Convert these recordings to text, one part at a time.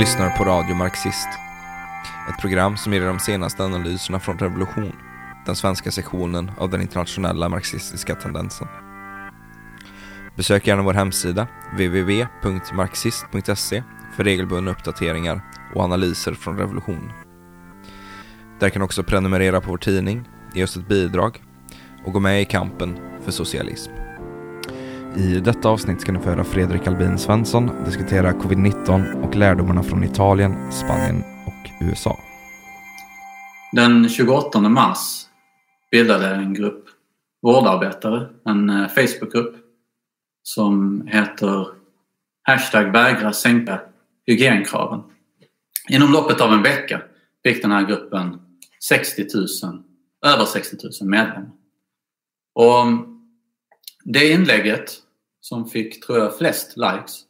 lyssnar på Radio Marxist. Ett program som ger de senaste analyserna från Revolution, den svenska sektionen av den internationella marxistiska tendensen. Besök gärna vår hemsida, www.marxist.se, för regelbundna uppdateringar och analyser från Revolution. Där kan du också prenumerera på vår tidning, ge oss ett bidrag och gå med i kampen för socialism. I detta avsnitt ska ni få höra Fredrik Albin Svensson diskutera covid-19 och lärdomarna från Italien, Spanien och USA. Den 28 mars bildade en grupp vårdarbetare en eh, Facebookgrupp som heter Hashtag vägra sänka hygienkraven. Inom loppet av en vecka fick den här gruppen 60 000, över 60 000 medlemmar. Och det inlägget som fick, tror jag, flest likes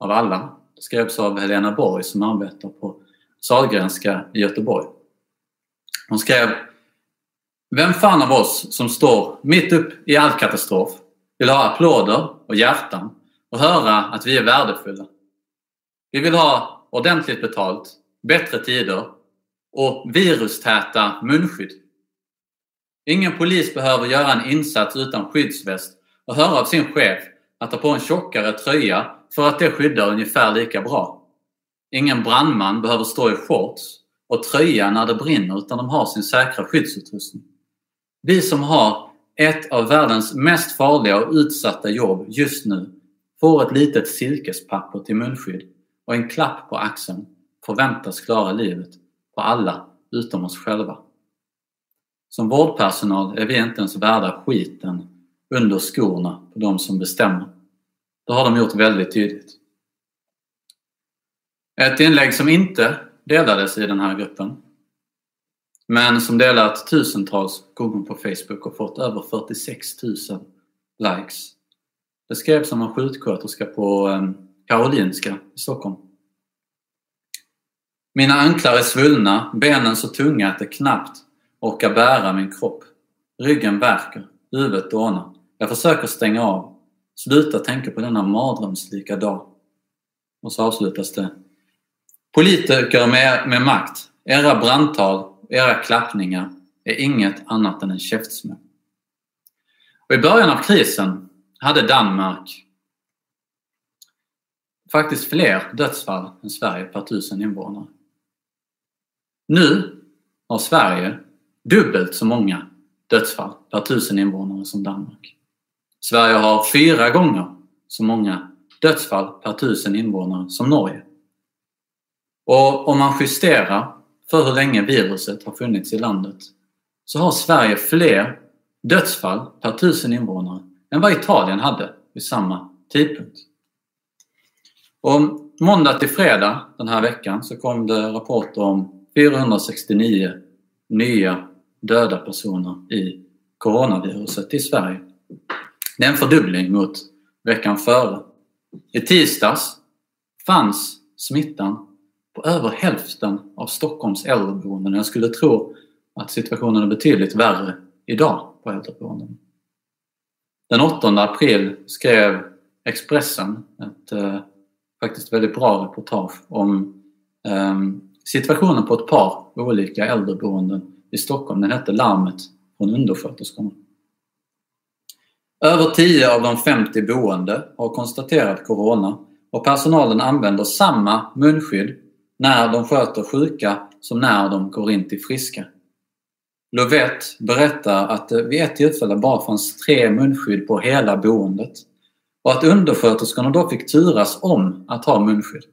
av alla skrevs av Helena Borg som arbetar på Sahlgrenska i Göteborg. Hon skrev Vem fan av oss som står mitt upp i all katastrof vill ha applåder och hjärtan och höra att vi är värdefulla. Vi vill ha ordentligt betalt, bättre tider och virustäta munskydd. Ingen polis behöver göra en insats utan skyddsväst och höra av sin chef att ta på en tjockare tröja för att det skyddar ungefär lika bra. Ingen brandman behöver stå i shorts och tröja när det brinner utan de har sin säkra skyddsutrustning. Vi som har ett av världens mest farliga och utsatta jobb just nu får ett litet silkespapper till munskydd och en klapp på axeln förväntas klara livet på alla utom oss själva. Som vårdpersonal är vi inte ens värda skiten under skorna på de som bestämmer. Det har de gjort väldigt tydligt. Ett inlägg som inte delades i den här gruppen men som delat tusentals gånger på Facebook och fått över 46 000 likes. Det skrevs om en sjuksköterska på ehm, Karolinska i Stockholm. Mina anklar är svullna, benen så tunga att det knappt orkar bära min kropp. Ryggen värker, huvudet dånar. Jag försöker stänga av. Sluta tänka på denna mardrömslika dag. Och så avslutas det. Politiker med, med makt, era brandtal, era klappningar är inget annat än en käftsmäll. Och I början av krisen hade Danmark faktiskt fler dödsfall än Sverige per tusen invånare. Nu har Sverige dubbelt så många dödsfall per tusen invånare som Danmark. Sverige har fyra gånger så många dödsfall per tusen invånare som Norge. Och om man justerar för hur länge viruset har funnits i landet så har Sverige fler dödsfall per tusen invånare än vad Italien hade vid samma tidpunkt. Och måndag till fredag den här veckan så kom det rapporter om 469 nya döda personer i coronaviruset i Sverige. Det är en fördubbling mot veckan före. I tisdags fanns smittan på över hälften av Stockholms äldreboenden. Jag skulle tro att situationen är betydligt värre idag på äldreboenden. Den 8 april skrev Expressen ett eh, faktiskt väldigt bra reportage om eh, situationen på ett par olika äldreboenden i Stockholm. Den hette Larmet från undersköterskorna. Över 10 av de 50 boende har konstaterat Corona och personalen använder samma munskydd när de sköter sjuka som när de går in till friska. Lovette berättar att det vid ett tillfälle bara fanns tre munskydd på hela boendet och att undersköterskorna då fick turas om att ha munskydd.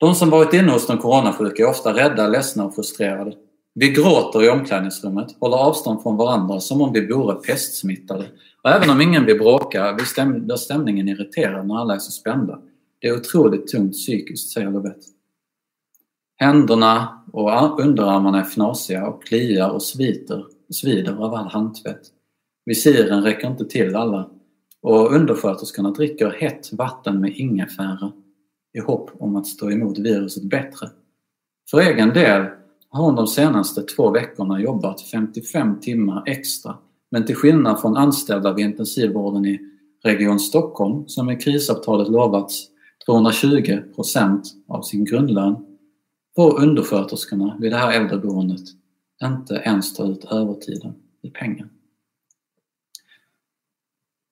De som varit inne hos de coronasjuka är ofta rädda, ledsna och frustrerade. Vi gråter i omklädningsrummet, håller avstånd från varandra som om vi vore pestsmittade. Och även om ingen vill bråka blir stämningen irriterad när alla är så spända. Det är otroligt tungt psykiskt, säger Lovette. Händerna och underarmarna är fnasiga och kliar och sviter, svider av all handtvätt. Visiren räcker inte till alla och undersköterskorna dricker hett vatten med ingefära i hopp om att stå emot viruset bättre. För egen del har hon de senaste två veckorna jobbat 55 timmar extra men till skillnad från anställda vid intensivvården i Region Stockholm som i krisavtalet lovats 220 procent av sin grundlön får undersköterskorna vid det här äldreboendet inte ens ta ut övertiden i pengar.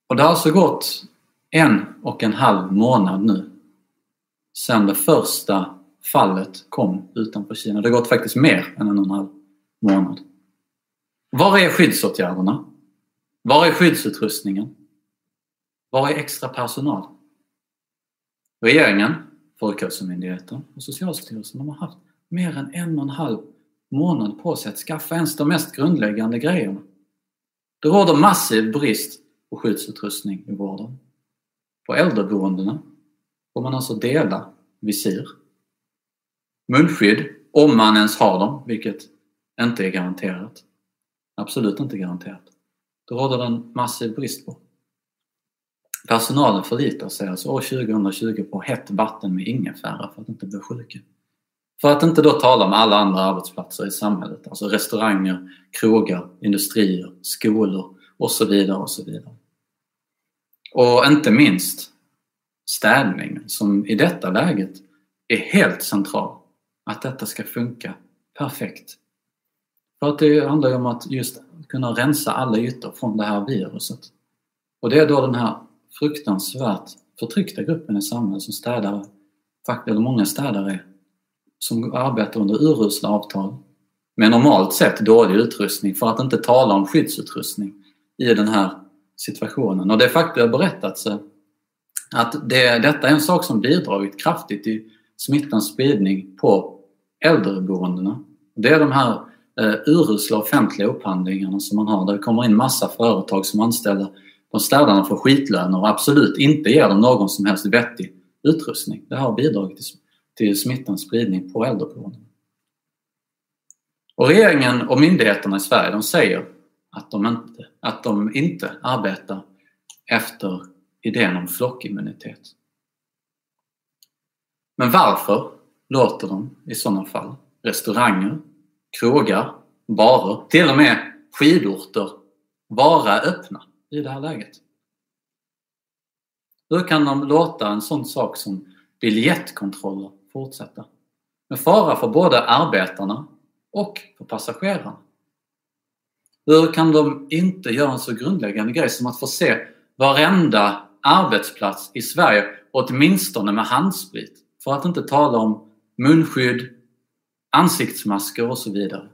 Och det har alltså gått en och en halv månad nu sedan det första fallet kom utanför Kina. Det har gått faktiskt mer än en och en halv månad. Var är skyddsåtgärderna? Var är skyddsutrustningen? Var är extra personal? Regeringen, Folkhälsomyndigheten och Socialstyrelsen de har haft mer än en och en halv månad på sig att skaffa ens de mest grundläggande grejerna. Det råder massiv brist på skyddsutrustning i vården. På äldreboendena får man alltså dela visir. Munskydd, om man ens har dem, vilket inte är garanterat. Absolut inte garanterat. Det råder det en massiv brist på. Personalen förlitar sig alltså år 2020 på hett vatten med ingefära för att inte bli sjuka. För att inte då tala om alla andra arbetsplatser i samhället, alltså restauranger, krogar, industrier, skolor och så vidare och så vidare. Och inte minst städningen som i detta läget är helt central. Att detta ska funka perfekt. För att det handlar ju om att just kunna rensa alla ytor från det här viruset. Och det är då den här fruktansvärt förtryckta gruppen i samhället som städare, eller många städare som arbetar under urusla avtal med normalt sett dålig utrustning för att inte tala om skyddsutrustning i den här situationen. Och det faktum har berättats att det, detta är en sak som bidragit kraftigt till smittans spridning på äldreboendena. Det är de här eh, urusla offentliga upphandlingarna som man har där det kommer in massa företag som anställer de städarna för skitlöner och absolut inte ger dem någon som helst vettig utrustning. Det har bidragit till, till smittans spridning på äldreboenden. Och regeringen och myndigheterna i Sverige de säger att de inte, att de inte arbetar efter idén om flockimmunitet. Men varför låter de i sådana fall restauranger, krogar, barer, till och med skidorter vara öppna i det här läget? Hur kan de låta en sån sak som biljettkontroller fortsätta? Med fara för både arbetarna och för passagerarna. Hur kan de inte göra en så grundläggande grej som att få se varenda arbetsplats i Sverige åtminstone med handsprit? För att inte tala om munskydd, ansiktsmasker och så vidare.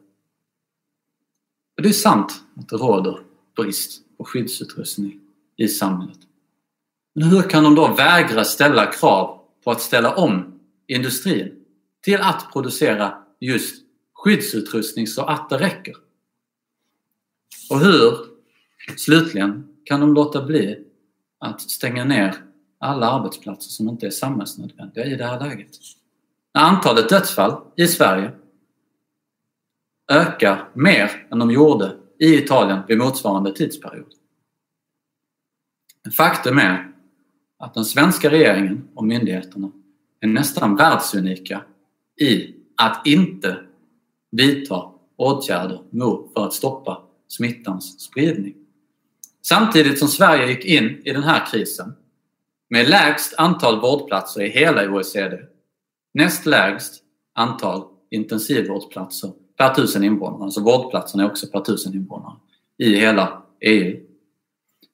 det är sant att det råder brist på skyddsutrustning i samhället. Men hur kan de då vägra ställa krav på att ställa om industrin till att producera just skyddsutrustning så att det räcker? Och hur, slutligen, kan de låta bli att stänga ner alla arbetsplatser som inte är samhällsnödvändiga i det här läget? När antalet dödsfall i Sverige ökar mer än de gjorde i Italien vid motsvarande tidsperiod. Faktum är att den svenska regeringen och myndigheterna är nästan världsunika i att inte vidta åtgärder för att stoppa smittans spridning. Samtidigt som Sverige gick in i den här krisen med lägst antal vårdplatser i hela OECD, näst lägst antal intensivvårdsplatser per tusen invånare, alltså vårdplatserna är också per tusen invånare i hela EU.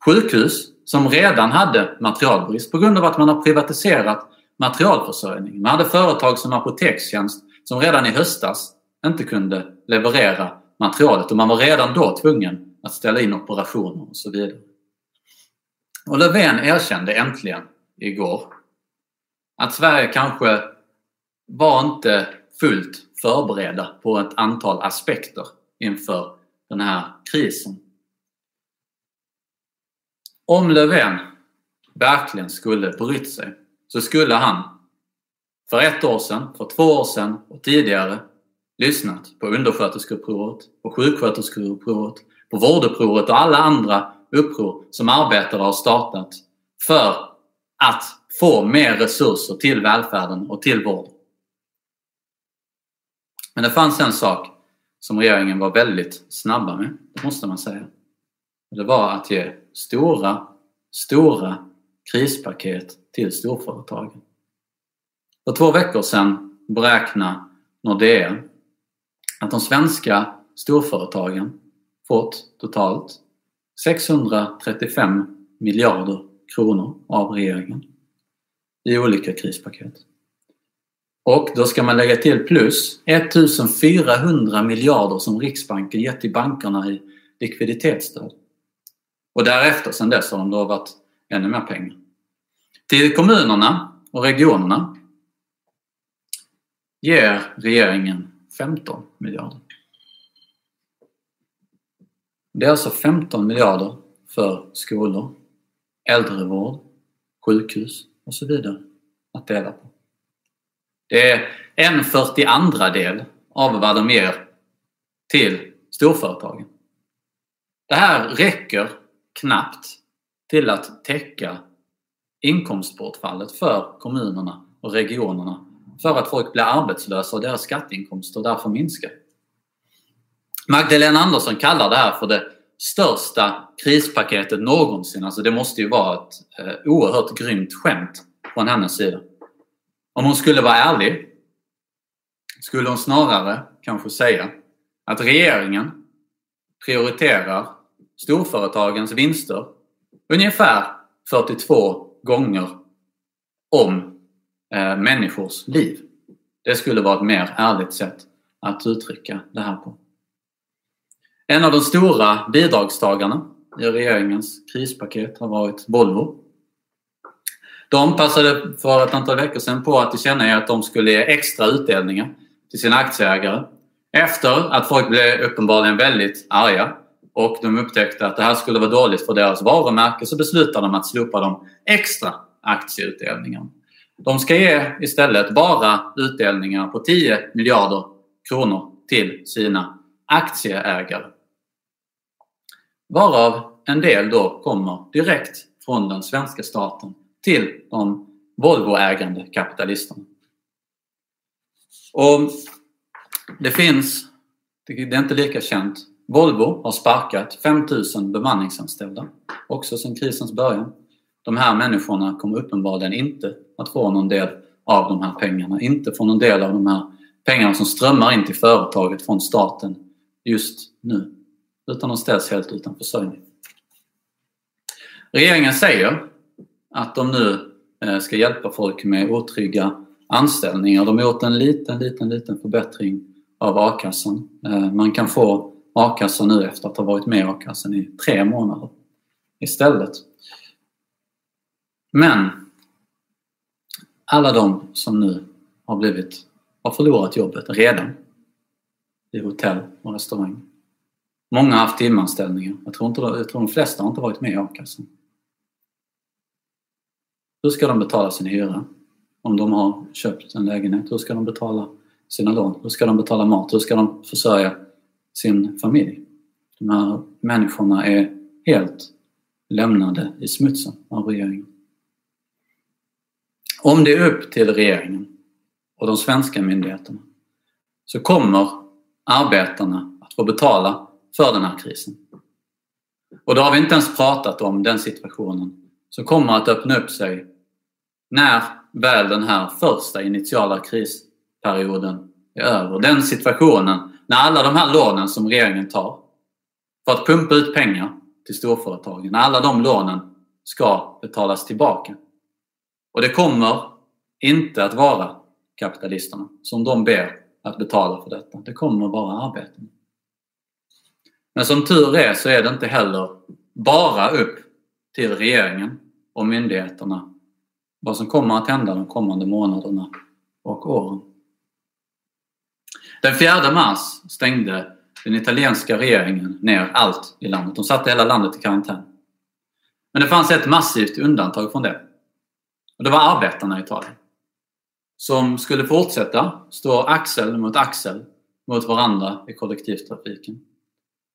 Sjukhus som redan hade materialbrist på grund av att man har privatiserat materialförsörjning. Man hade företag som Apotekstjänst som redan i höstas inte kunde leverera materialet och man var redan då tvungen att ställa in operationer och så vidare. Och Löfven erkände äntligen igår att Sverige kanske var inte fullt förberedda på ett antal aspekter inför den här krisen. Om Löfven verkligen skulle brytt sig så skulle han för ett år sedan, för två år sedan och tidigare lyssnat på undersköterskeupproret, på sjuksköterskeupproret, på vårdupproret och alla andra uppror som arbetare har startat för att få mer resurser till välfärden och till vården. Men det fanns en sak som regeringen var väldigt snabba med, det måste man säga. Det var att ge stora, stora krispaket till storföretagen. För två veckor sedan beräknade Nordea att de svenska storföretagen fått totalt 635 miljarder kronor av regeringen i olika krispaket. Och då ska man lägga till plus 1400 miljarder som Riksbanken gett till bankerna i likviditetsstöd. Och därefter, sen dess, har de lovat ännu mer pengar. Till kommunerna och regionerna ger regeringen 15 miljarder. Det är alltså 15 miljarder för skolor, äldrevård, sjukhus och så vidare att dela på. Det är en 42 del av vad de ger till storföretagen. Det här räcker knappt till att täcka inkomstbortfallet för kommunerna och regionerna för att folk blir arbetslösa och deras skatteinkomster därför minskar. Magdalena Andersson kallar det här för det största krispaketet någonsin. Alltså det måste ju vara ett eh, oerhört grymt skämt från hennes sida. Om hon skulle vara ärlig skulle hon snarare kanske säga att regeringen prioriterar storföretagens vinster ungefär 42 gånger om eh, människors liv. Det skulle vara ett mer ärligt sätt att uttrycka det här på. En av de stora bidragstagarna i regeringens krispaket har varit Volvo. De passade för ett antal veckor sedan på att tillkännage att de skulle ge extra utdelningar till sina aktieägare efter att folk blev uppenbarligen väldigt arga och de upptäckte att det här skulle vara dåligt för deras varumärke så beslutade de att slopa de extra aktieutdelningarna. De ska ge istället bara utdelningar på 10 miljarder kronor till sina aktieägare. Varav en del då kommer direkt från den svenska staten till de Volvoägande kapitalisterna. Och det finns, det är inte lika känt, Volvo har sparkat 5000 bemanningsanställda också sedan krisens början. De här människorna kommer uppenbarligen inte att få någon del av de här pengarna, inte få någon del av de här pengarna som strömmar in till företaget från staten just nu. Utan de ställs helt utan försörjning. Regeringen säger att de nu eh, ska hjälpa folk med otrygga anställningar. De har gjort en liten, liten, liten förbättring av a-kassan. Eh, man kan få a-kassa nu efter att ha varit med i a-kassan i tre månader istället. Men alla de som nu har blivit, har förlorat jobbet redan i hotell och restaurang. Många har haft timanställningar. Jag tror, inte, jag tror de flesta har inte varit med i a-kassan. Hur ska de betala sin hyra? Om de har köpt en lägenhet, hur ska de betala sina lån? Hur ska de betala mat? Hur ska de försörja sin familj? De här människorna är helt lämnade i smutsen av regeringen. Om det är upp till regeringen och de svenska myndigheterna så kommer arbetarna att få betala för den här krisen. Och då har vi inte ens pratat om den situationen som kommer att öppna upp sig när väl den här första initiala krisperioden är över. Den situationen när alla de här lånen som regeringen tar för att pumpa ut pengar till storföretagen, när alla de lånen ska betalas tillbaka. Och det kommer inte att vara kapitalisterna som de ber att betala för detta. Det kommer att vara arbetarna. Men som tur är så är det inte heller bara upp till regeringen och myndigheterna vad som kommer att hända de kommande månaderna och åren. Den 4 mars stängde den italienska regeringen ner allt i landet. De satte hela landet i karantän. Men det fanns ett massivt undantag från det. Och det var arbetarna i Italien. Som skulle fortsätta stå axel mot axel mot varandra i kollektivtrafiken.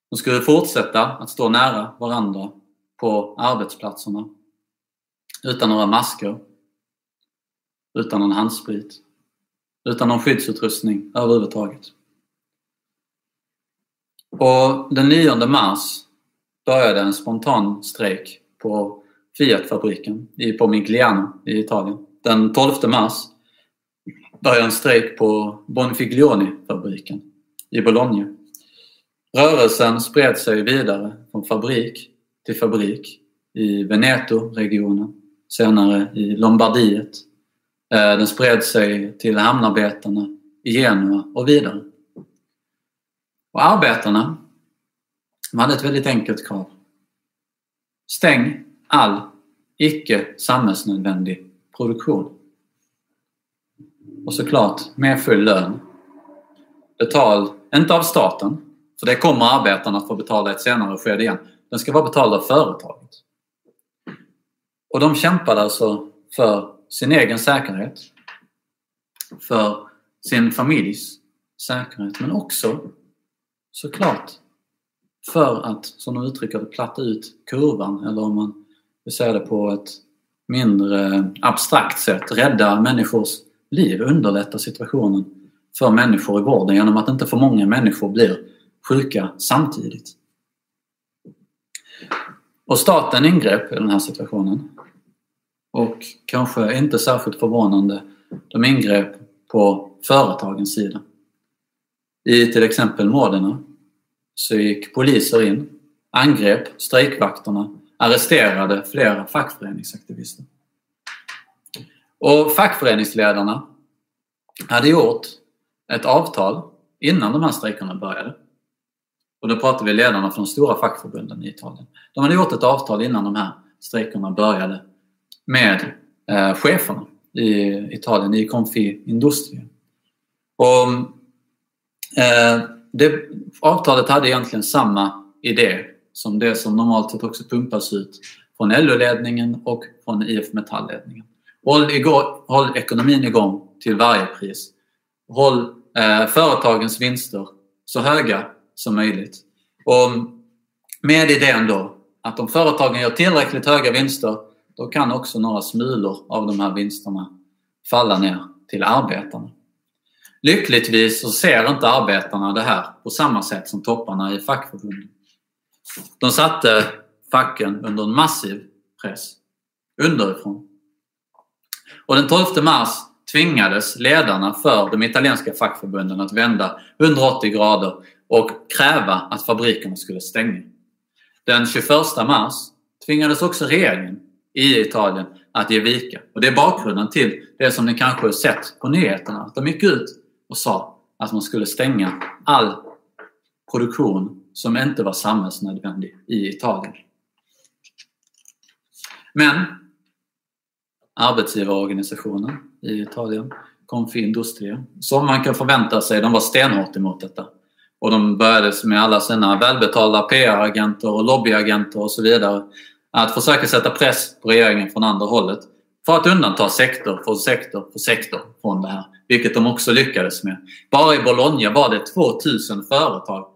De skulle fortsätta att stå nära varandra på arbetsplatserna. Utan några masker. Utan någon handsprit. Utan någon skyddsutrustning överhuvudtaget. Och den 9 mars började en spontan strejk på Fiat-fabriken på Migliano i Italien. Den 12 mars började en strejk på Bonfiglioni-fabriken i Bologna. Rörelsen spred sig vidare från fabrik till fabrik i Veneto-regionen, senare i Lombardiet. Eh, den spred sig till hamnarbetarna i Genua och vidare. Och arbetarna de hade ett väldigt enkelt krav. Stäng all icke samhällsnödvändig produktion. Och såklart med full lön. Betald, inte av staten, för det kommer arbetarna att få betala i ett senare skede igen. Den ska vara betald av företaget. Och de kämpade alltså för sin egen säkerhet, för sin familjs säkerhet, men också såklart för att, som de uttrycker det, platta ut kurvan eller om man vill säga det på ett mindre abstrakt sätt, rädda människors liv, underlätta situationen för människor i vården genom att inte för många människor blir sjuka samtidigt. Och staten ingrep i den här situationen. Och kanske inte särskilt förvånande, de ingrep på företagens sida. I till exempel Modena så gick poliser in, angrep strejkvakterna, arresterade flera fackföreningsaktivister. Och fackföreningsledarna hade gjort ett avtal innan de här strejkerna började. Och då pratar vi ledarna från de stora fackförbunden i Italien. De hade gjort ett avtal innan de här strejkerna började med eh, cheferna i Italien, i Confi Industria. Och eh, det, avtalet hade egentligen samma idé som det som normalt sett också pumpas ut från LO-ledningen och från IF Metall-ledningen. Håll, igång, håll ekonomin igång till varje pris. Håll eh, företagens vinster så höga som möjligt. Och med idén då att om företagen gör tillräckligt höga vinster då kan också några smulor av de här vinsterna falla ner till arbetarna. Lyckligtvis så ser inte arbetarna det här på samma sätt som topparna i fackförbunden. De satte facken under en massiv press underifrån. Och den 12 mars tvingades ledarna för de italienska fackförbunden att vända 180 grader och kräva att fabrikerna skulle stänga. Den 21 mars tvingades också regeringen i Italien att ge vika. Och det är bakgrunden till det som ni kanske har sett på nyheterna. Att de gick ut och sa att man skulle stänga all produktion som inte var samhällsnödvändig i Italien. Men arbetsgivarorganisationen i Italien, Confi Industria, som man kan förvänta sig, de var stenhårt emot detta. Och de började med alla sina välbetalda PR-agenter och lobbyagenter och så vidare att försöka sätta press på regeringen från andra hållet för att undanta sektor för sektor för sektor från det här. Vilket de också lyckades med. Bara i Bologna var det 2000 företag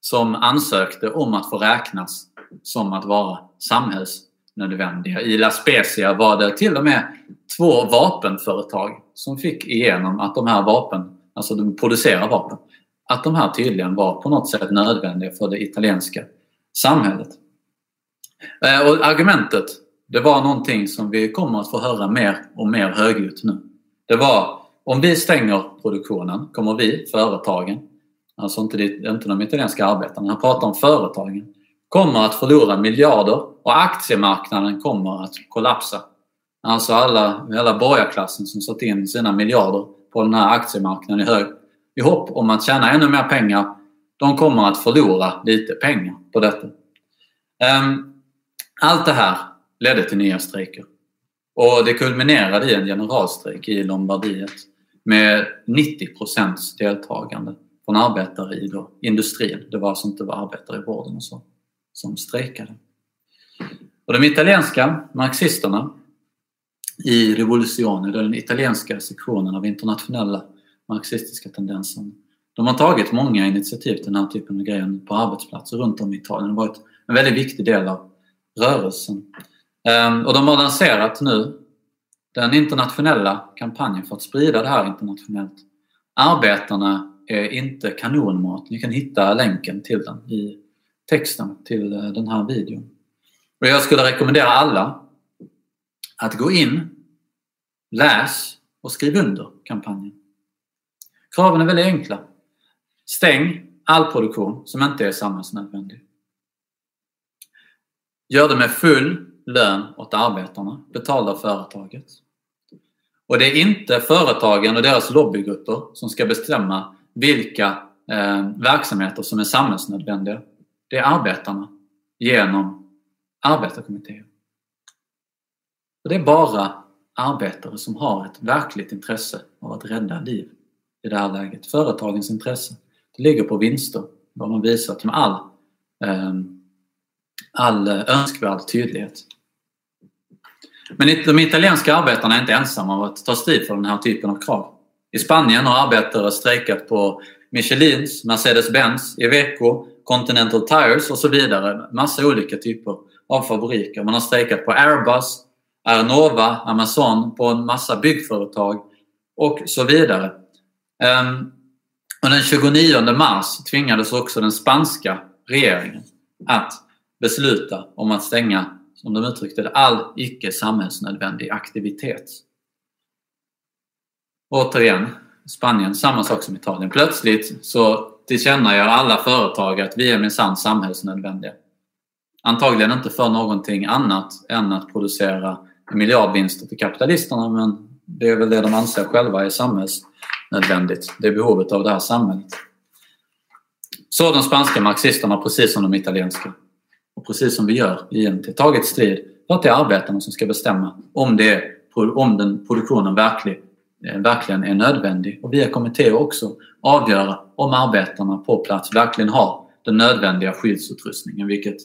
som ansökte om att få räknas som att vara samhällsnödvändiga. I La Spezia var det till och med två vapenföretag som fick igenom att de här vapen, alltså de producerar vapen, att de här tydligen var på något sätt nödvändiga för det italienska samhället. Eh, och argumentet, det var någonting som vi kommer att få höra mer och mer högljutt nu. Det var om vi stänger produktionen kommer vi, företagen, alltså inte, inte de italienska arbetarna, han pratar om företagen, kommer att förlora miljarder och aktiemarknaden kommer att kollapsa. Alltså alla, hela borgarklassen som satt in sina miljarder på den här aktiemarknaden i, hög, i hopp om att tjäna ännu mer pengar, de kommer att förlora lite pengar på detta. Ehm, allt det här ledde till nya strejker. Och det kulminerade i en generalstrejk i Lombardiet med 90% deltagande från arbetare i då, industrin. Det var alltså inte var arbetare i vården och så som strejkade. Och de italienska marxisterna i Rivoluzione, den italienska sektionen av internationella marxistiska tendensen. De har tagit många initiativ till den här typen av grejer på arbetsplatser runt om i Italien. Det har varit en väldigt viktig del av rörelsen. Ehm, och de har lanserat nu den internationella kampanjen för att sprida det här internationellt. Arbetarna är inte kanonmat. Ni kan hitta länken till den i texten till eh, den här videon. Och jag skulle rekommendera alla att gå in, läs och skriv under kampanjen. Kraven är väldigt enkla. Stäng all produktion som inte är samhällsnödvändig. Gör det med full lön åt arbetarna, betald av företaget. Och det är inte företagen och deras lobbygrupper som ska bestämma vilka eh, verksamheter som är samhällsnödvändiga. Det är arbetarna genom arbetarkommittéer. Och det är bara arbetare som har ett verkligt intresse av att rädda liv i det här läget. Företagens intresse det ligger på vinster. Det har man visat med all, ehm, all eh, önskvärd tydlighet. Men de italienska arbetarna är inte ensamma om att ta strid för den här typen av krav. I Spanien har arbetare strejkat på Michelins, Mercedes-Benz, Iveco, Continental Tires och så vidare. Massa olika typer av fabriker. Man har strejkat på Airbus, Arnova, Amazon, på en massa byggföretag och så vidare. Ehm, och den 29 mars tvingades också den spanska regeringen att besluta om att stänga, som de uttryckte det, all icke samhällsnödvändig aktivitet. Återigen, Spanien, samma sak som Italien. Plötsligt så tillkännager alla företag att vi är minsann samhällsnödvändiga. Antagligen inte för någonting annat än att producera miljardvinster till kapitalisterna men det är väl det de anser själva är nödvändigt. Det är behovet av det här samhället. Så de spanska marxisterna, precis som de italienska och precis som vi gör i IMT, tagit strid för att det är arbetarna som ska bestämma om, det är, om den produktionen verklig, eh, verkligen är nödvändig. Och via kommittéer också avgöra om arbetarna på plats verkligen har den nödvändiga skyddsutrustningen, vilket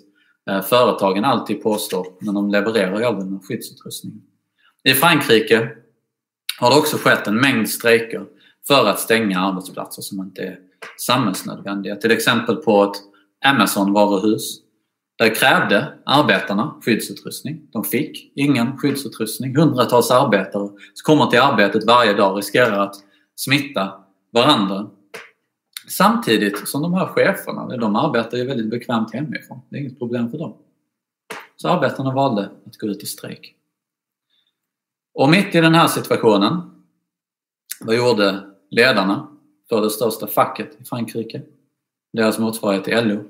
eh, företagen alltid påstår när de levererar all den skyddsutrustning. I Frankrike har det också skett en mängd strejker för att stänga arbetsplatser som inte är samhällsnödvändiga. Till exempel på ett Amazon-varuhus. Där krävde arbetarna skyddsutrustning. De fick ingen skyddsutrustning. Hundratals arbetare som kommer till arbetet varje dag riskerar att smitta varandra. Samtidigt som de här cheferna, de arbetar ju väldigt bekvämt hemifrån. Det är inget problem för dem. Så arbetarna valde att gå ut i strejk. Och mitt i den här situationen, vad gjorde ledarna för det största facket i Frankrike? Deras motsvarighet till LO.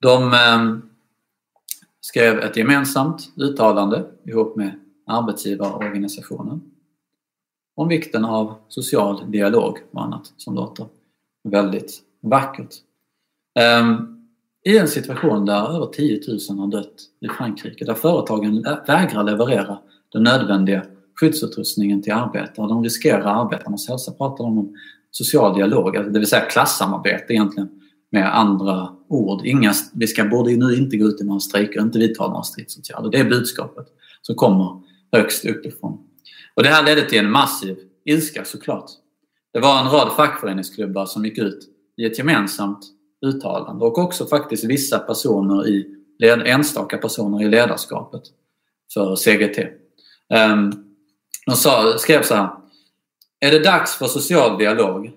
De eh, skrev ett gemensamt uttalande ihop med arbetsgivarorganisationen om vikten av social dialog och annat som låter väldigt vackert. Ehm, I en situation där över 10 000 har dött i Frankrike, där företagen vägrar leverera den nödvändiga skyddsutrustningen till arbetare. De riskerar arbetarnas hälsa. Pratar de om social dialog, alltså det vill säga klassamarbete egentligen med andra ord. Inga, vi ska, borde nu inte gå ut i några strejker, inte vidta några stridsåtgärder. Det är budskapet som kommer högst uppifrån. Och det här ledde till en massiv ilska såklart. Det var en rad fackföreningsklubbar som gick ut i ett gemensamt uttalande och också faktiskt vissa personer i, enstaka personer i ledarskapet för CGT. Ehm, de sa, skrev så här. Är det dags för social dialog?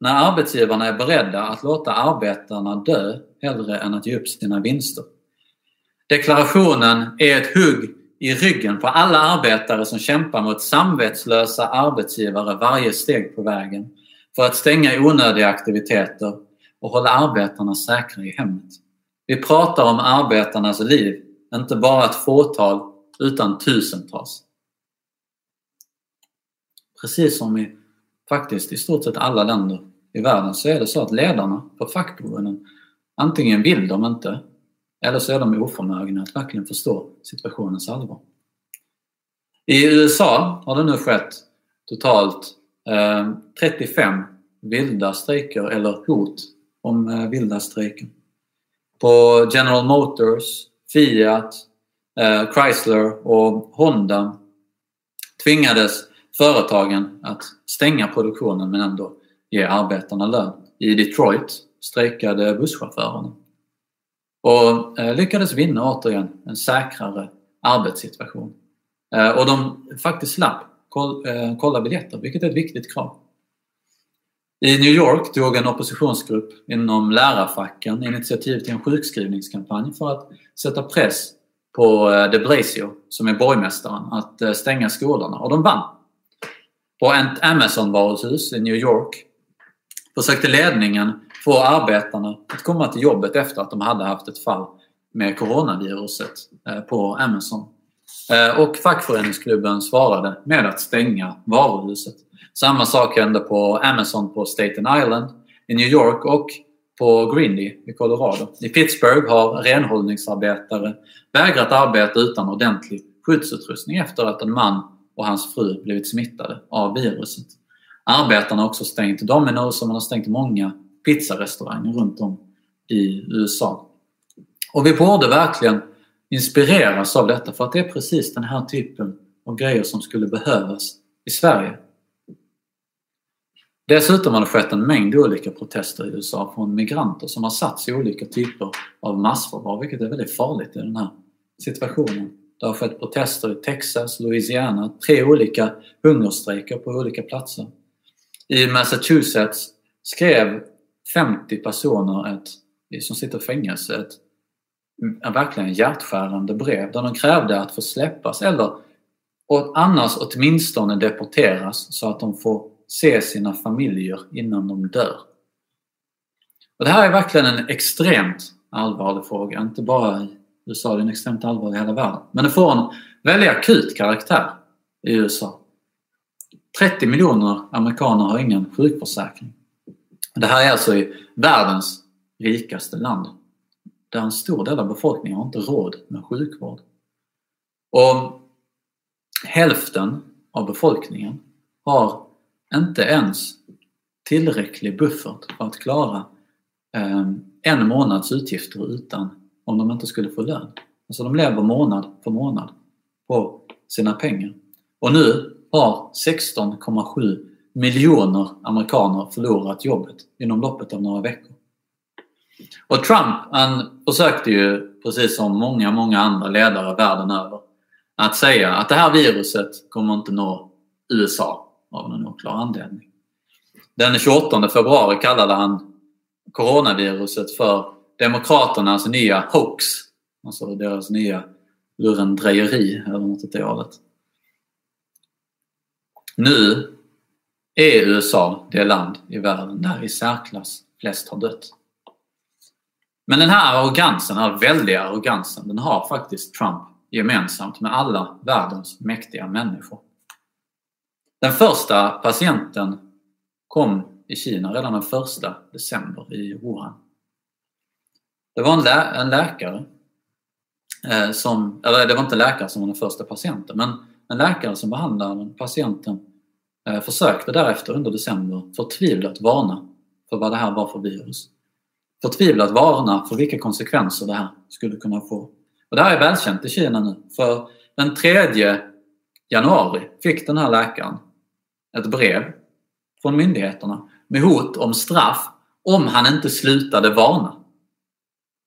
När arbetsgivarna är beredda att låta arbetarna dö hellre än att ge upp sina vinster. Deklarationen är ett hugg i ryggen på alla arbetare som kämpar mot samvetslösa arbetsgivare varje steg på vägen för att stänga onödiga aktiviteter och hålla arbetarna säkra i hemmet. Vi pratar om arbetarnas liv, inte bara ett fåtal utan tusentals. Precis som i faktiskt i stort sett alla länder i världen så är det så att ledarna på fackförbunden antingen vill de inte eller så är de oförmögna att verkligen förstå situationens allvar. I USA har det nu skett totalt eh, 35 vilda strejker eller hot om eh, vilda strejker. På General Motors, Fiat, eh, Chrysler och Honda tvingades företagen att stänga produktionen men ändå ge arbetarna lön. I Detroit strejkade busschaufförerna och eh, lyckades vinna återigen en säkrare arbetssituation. Eh, och de faktiskt slapp eh, kolla biljetter, vilket är ett viktigt krav. I New York tog en oppositionsgrupp inom lärarfacken initiativ till en sjukskrivningskampanj för att sätta press på de Blasio, som är borgmästaren, att stänga skolorna. Och de vann. På ett Amazon-varuhus i New York försökte ledningen få arbetarna att komma till jobbet efter att de hade haft ett fall med coronaviruset eh, på Amazon. Eh, och fackföreningsklubben svarade med att stänga varuhuset. Samma sak hände på Amazon på Staten Island i New York och på Grindy i Colorado. I Pittsburgh har renhållningsarbetare vägrat arbeta utan ordentlig skyddsutrustning efter att en man och hans fru blivit smittade av viruset. Arbetarna har också stängt Domino's och man har stängt många pizzarestauranger runt om i USA. Och vi borde verkligen inspireras av detta för att det är precis den här typen av grejer som skulle behövas i Sverige. Dessutom har det skett en mängd olika protester i USA från migranter som har satts i olika typer av massförvar, vilket är väldigt farligt i den här situationen. Det har skett protester i Texas, Louisiana, tre olika hungerstrejker på olika platser. I Massachusetts skrev 50 personer ett, som sitter i fängelse ett ett verkligen hjärtskärande brev där de krävde att få släppas eller och annars åtminstone deporteras så att de får se sina familjer innan de dör. Och det här är verkligen en extremt allvarlig fråga, inte bara i USA, det är en extremt allvarlig i hela världen. Men det får en väldigt akut karaktär i USA. 30 miljoner amerikaner har ingen sjukförsäkring. Det här är alltså i världens rikaste land där en stor del av befolkningen har inte råd med sjukvård. Och hälften av befolkningen har inte ens tillräcklig buffert för att klara eh, en månads utgifter utan om de inte skulle få lön. Alltså de lever månad för månad på sina pengar. Och nu har 16,7 miljoner amerikaner förlorat jobbet inom loppet av några veckor. Och Trump han försökte ju, precis som många, många andra ledare världen över, att säga att det här viruset kommer inte nå USA av någon oklar anledning. Den 28 februari kallade han coronaviruset för Demokraternas alltså nya hoax. Alltså deras nya lurendrejeri eller något åt det hållet. Nu är USA det land i världen där i särklass flest har dött. Men den här arrogansen, den här väldiga arrogansen, den har faktiskt Trump gemensamt med alla världens mäktiga människor. Den första patienten kom i Kina redan den första december i Wuhan. Det var en, lä en läkare eh, som, eller det var inte läkare som var den första patienten, men en läkare som behandlade patienten eh, försökte därefter under december förtvivlat varna för vad det här var för virus förtvivlat varna för vilka konsekvenser det här skulle kunna få. Och det här är välkänt i Kina nu. För den 3 januari fick den här läkaren ett brev från myndigheterna med hot om straff om han inte slutade varna.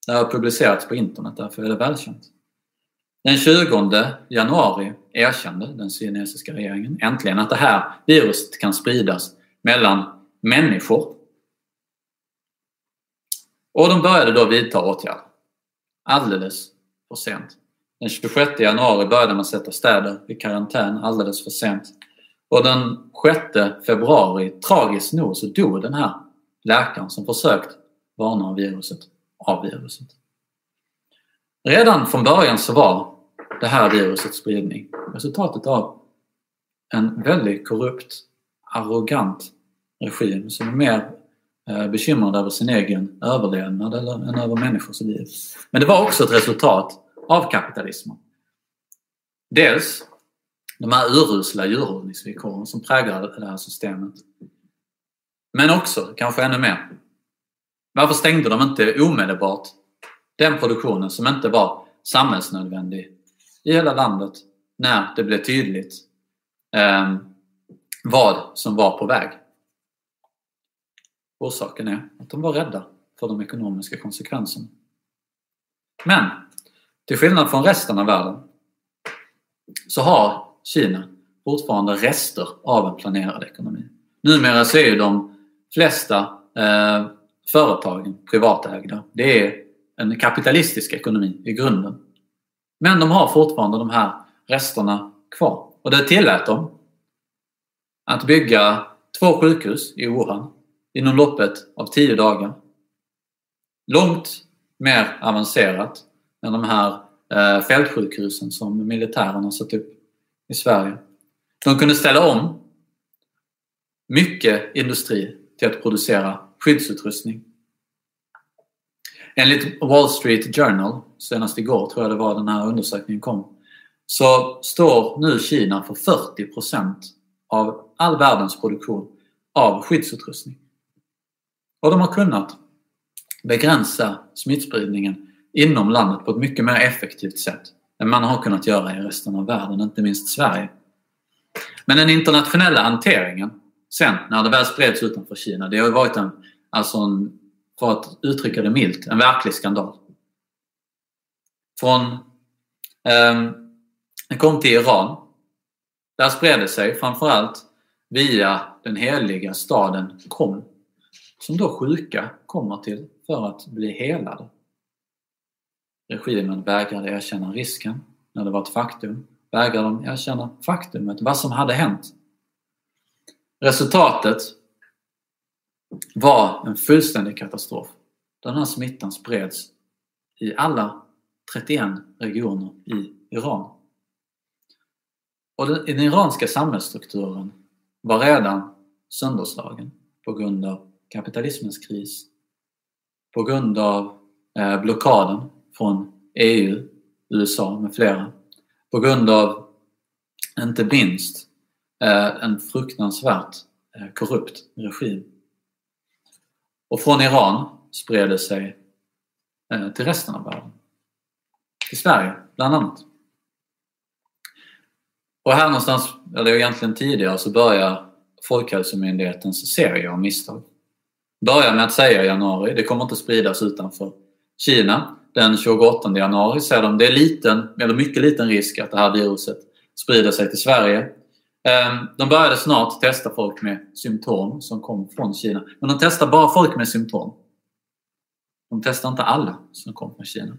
Det har publicerats på internet, därför är det välkänt. Den 20 januari erkände den kinesiska regeringen äntligen att det här viruset kan spridas mellan människor och de började då vidta åtgärder. Alldeles för sent. Den 26 januari började man sätta städer i karantän alldeles för sent. Och den 6 februari, tragiskt nog, så dog den här läkaren som försökt varna om viruset, av viruset. Redan från början så var det här virusets spridning resultatet av en väldigt korrupt, arrogant regim som är mer eh, bekymrad över sin egen överlevnad än över människors liv. Men det var också ett resultat av kapitalismen. Dels de här urusla djurhållningsvillkoren som präglar det här systemet. Men också, kanske ännu mer, varför stängde de inte omedelbart den produktionen som inte var samhällsnödvändig i hela landet när det blev tydligt eh, vad som var på väg? Orsaken är att de var rädda för de ekonomiska konsekvenserna. Men till skillnad från resten av världen så har Kina fortfarande rester av en planerad ekonomi. Numera så är ju de flesta eh, företagen privatägda. Det är en kapitalistisk ekonomi i grunden. Men de har fortfarande de här resterna kvar. Och det tillät dem att bygga två sjukhus i Wuhan inom loppet av tio dagar. Långt mer avancerat än de här eh, fältsjukhusen som militären har satt upp i Sverige. De kunde ställa om mycket industri till att producera skyddsutrustning. Enligt Wall Street Journal, senast igår tror jag det var den här undersökningen kom, så står nu Kina för 40% av all världens produktion av skyddsutrustning. Och de har kunnat begränsa smittspridningen inom landet på ett mycket mer effektivt sätt än man har kunnat göra i resten av världen, inte minst Sverige. Men den internationella hanteringen sen när det väl spreds utanför Kina, det har varit en, alltså en, för att uttrycka det milt, en verklig skandal. Från, eh, den kom till Iran. Där spred det sig framförallt via den heliga staden Qom som då sjuka kommer till för att bli helade. Regimen vägrade erkänna risken när det var ett faktum. Vägrade de erkänna faktumet, vad som hade hänt. Resultatet var en fullständig katastrof. Den här smittan spreds i alla 31 regioner i Iran. Och den, den iranska samhällsstrukturen var redan sönderslagen på grund av kapitalismens kris på grund av eh, blockaden från EU, USA med flera. På grund av, inte minst, eh, en fruktansvärt eh, korrupt regim. Och från Iran spred det sig eh, till resten av världen. Till Sverige, bland annat. Och här någonstans, eller egentligen tidigare, så börjar Folkhälsomyndighetens serie av misstag börjar med att säga i januari, det kommer inte spridas utanför Kina. Den 28 januari säger de det är liten, eller mycket liten risk att det här viruset sprider sig till Sverige. Ehm, de började snart testa folk med symptom som kom från Kina. Men de testar bara folk med symptom. De testar inte alla som kom från Kina.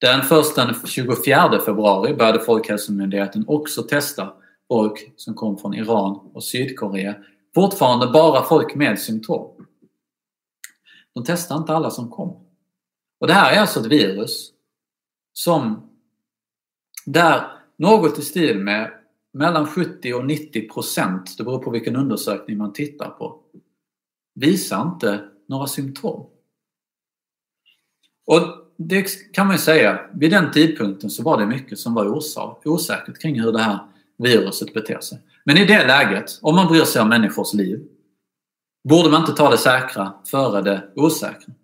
Den första den 24 februari började Folkhälsomyndigheten också testa folk som kom från Iran och Sydkorea. Fortfarande bara folk med symptom. De testade inte alla som kom. Och det här är alltså ett virus som där något i stil med mellan 70 och 90 procent, det beror på vilken undersökning man tittar på, visar inte några symptom. Och det kan man ju säga, vid den tidpunkten så var det mycket som var osäkert kring hur det här viruset beter sig. Men i det läget, om man bryr sig om människors liv, Borde man inte ta det säkra före det osäkra?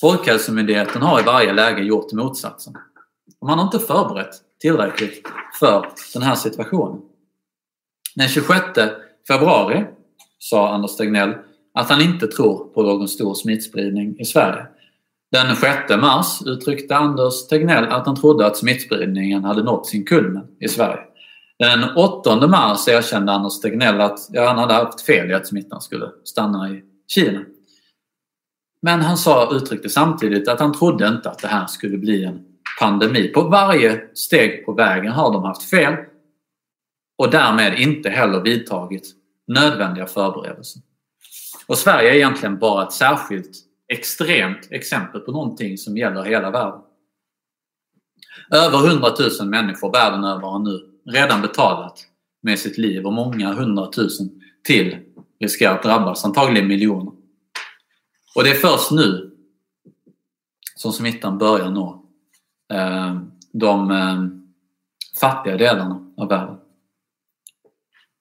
Folkhälsomyndigheten har i varje läge gjort motsatsen. man har inte förberett tillräckligt för den här situationen. Den 26 februari sa Anders Tegnell att han inte tror på någon stor smittspridning i Sverige. Den 6 mars uttryckte Anders Tegnell att han trodde att smittspridningen hade nått sin kulmen i Sverige. Den 8 mars erkände Anders Tegnell att han hade haft fel i att smittan skulle stanna i Kina. Men han sa, uttryckte samtidigt att han trodde inte att det här skulle bli en pandemi. På varje steg på vägen har de haft fel och därmed inte heller vidtagit nödvändiga förberedelser. Och Sverige är egentligen bara ett särskilt extremt exempel på någonting som gäller hela världen. Över 100 000 människor världen över har nu redan betalat med sitt liv och många hundratusen till riskerar att drabbas, antagligen miljoner. Och det är först nu som smittan börjar nå Eh, de eh, fattiga delarna av världen.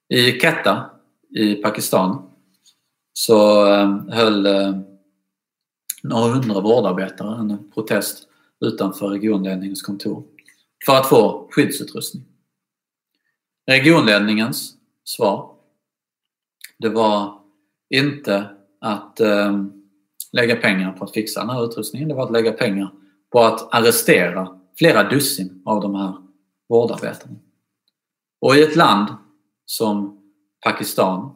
I Quetta i Pakistan så eh, höll eh, några hundra vårdarbetare en protest utanför regionledningens kontor för att få skyddsutrustning. Regionledningens svar det var inte att eh, lägga pengar på att fixa den här utrustningen. Det var att lägga pengar på att arrestera flera dussin av de här vårdarbetarna. Och i ett land som Pakistan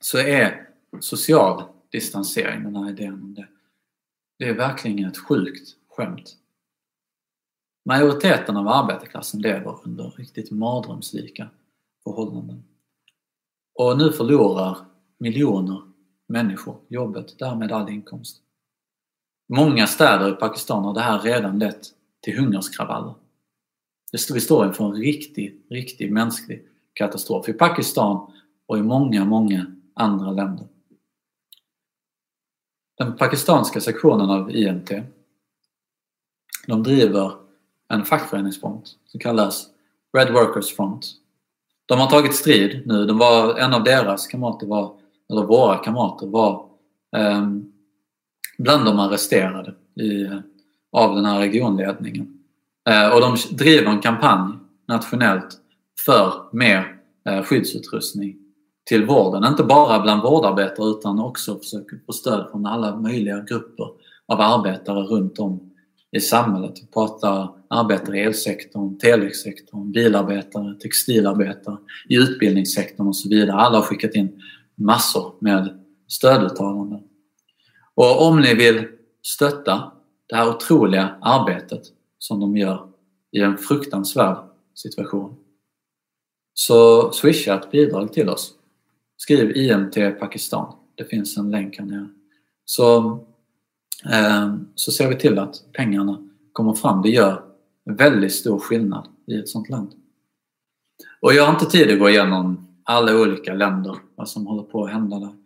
så är social distansering, den här idén om det, det är verkligen ett sjukt skämt. Majoriteten av arbetarklassen lever under riktigt mardrömslika förhållanden. Och nu förlorar miljoner människor jobbet, därmed all inkomst. Många städer i Pakistan har det här redan lett till hungerskravaller. Vi står inför en riktig, riktig mänsklig katastrof i Pakistan och i många, många andra länder. Den pakistanska sektionen av IMT de driver en fackföreningsfront som kallas Red Workers Front. De har tagit strid nu. De var, en av deras kamrater var, eller våra kamrater var um, bland de arresterade i, av den här regionledningen. Eh, och de driver en kampanj nationellt för mer eh, skyddsutrustning till vården. Inte bara bland vårdarbetare utan också försöker få stöd från alla möjliga grupper av arbetare runt om i samhället. Vi pratar arbetare i elsektorn, telesektorn, bilarbetare, textilarbetare, i utbildningssektorn och så vidare. Alla har skickat in massor med stöduttalanden. Och om ni vill stötta det här otroliga arbetet som de gör i en fruktansvärd situation så swisha ett bidrag till oss. Skriv IMT Pakistan. Det finns en länk här nere. Så, eh, så ser vi till att pengarna kommer fram. Det gör väldigt stor skillnad i ett sånt land. Och jag har inte tid att gå igenom alla olika länder, vad som håller på att hända där.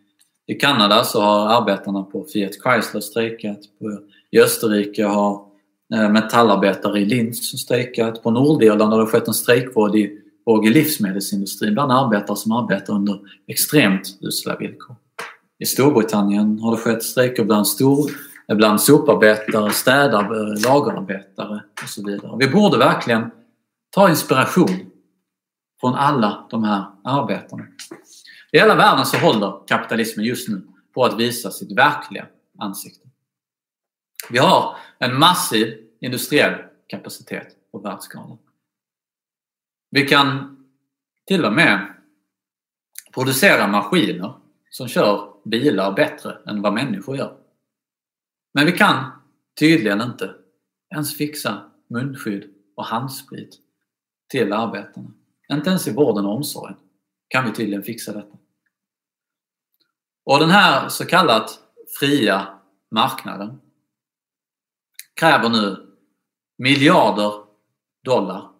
I Kanada så har arbetarna på Fiat Chrysler strejkat. I Österrike har eh, metallarbetare i Linz strejkat. På Nordirland har det skett en strejkvåg i, i livsmedelsindustrin bland arbetare som arbetar under extremt usla villkor. I Storbritannien har det skett strejker bland, stor, eh, bland soparbetare, städare, lagerarbetare och så vidare. Vi borde verkligen ta inspiration från alla de här arbetarna. I hela världen så håller kapitalismen just nu på att visa sitt verkliga ansikte. Vi har en massiv industriell kapacitet på världsskalan. Vi kan till och med producera maskiner som kör bilar bättre än vad människor gör. Men vi kan tydligen inte ens fixa munskydd och handsprit till arbetarna. Inte ens i vården och omsorgen kan vi tydligen fixa detta. Och den här så kallat fria marknaden kräver nu miljarder dollar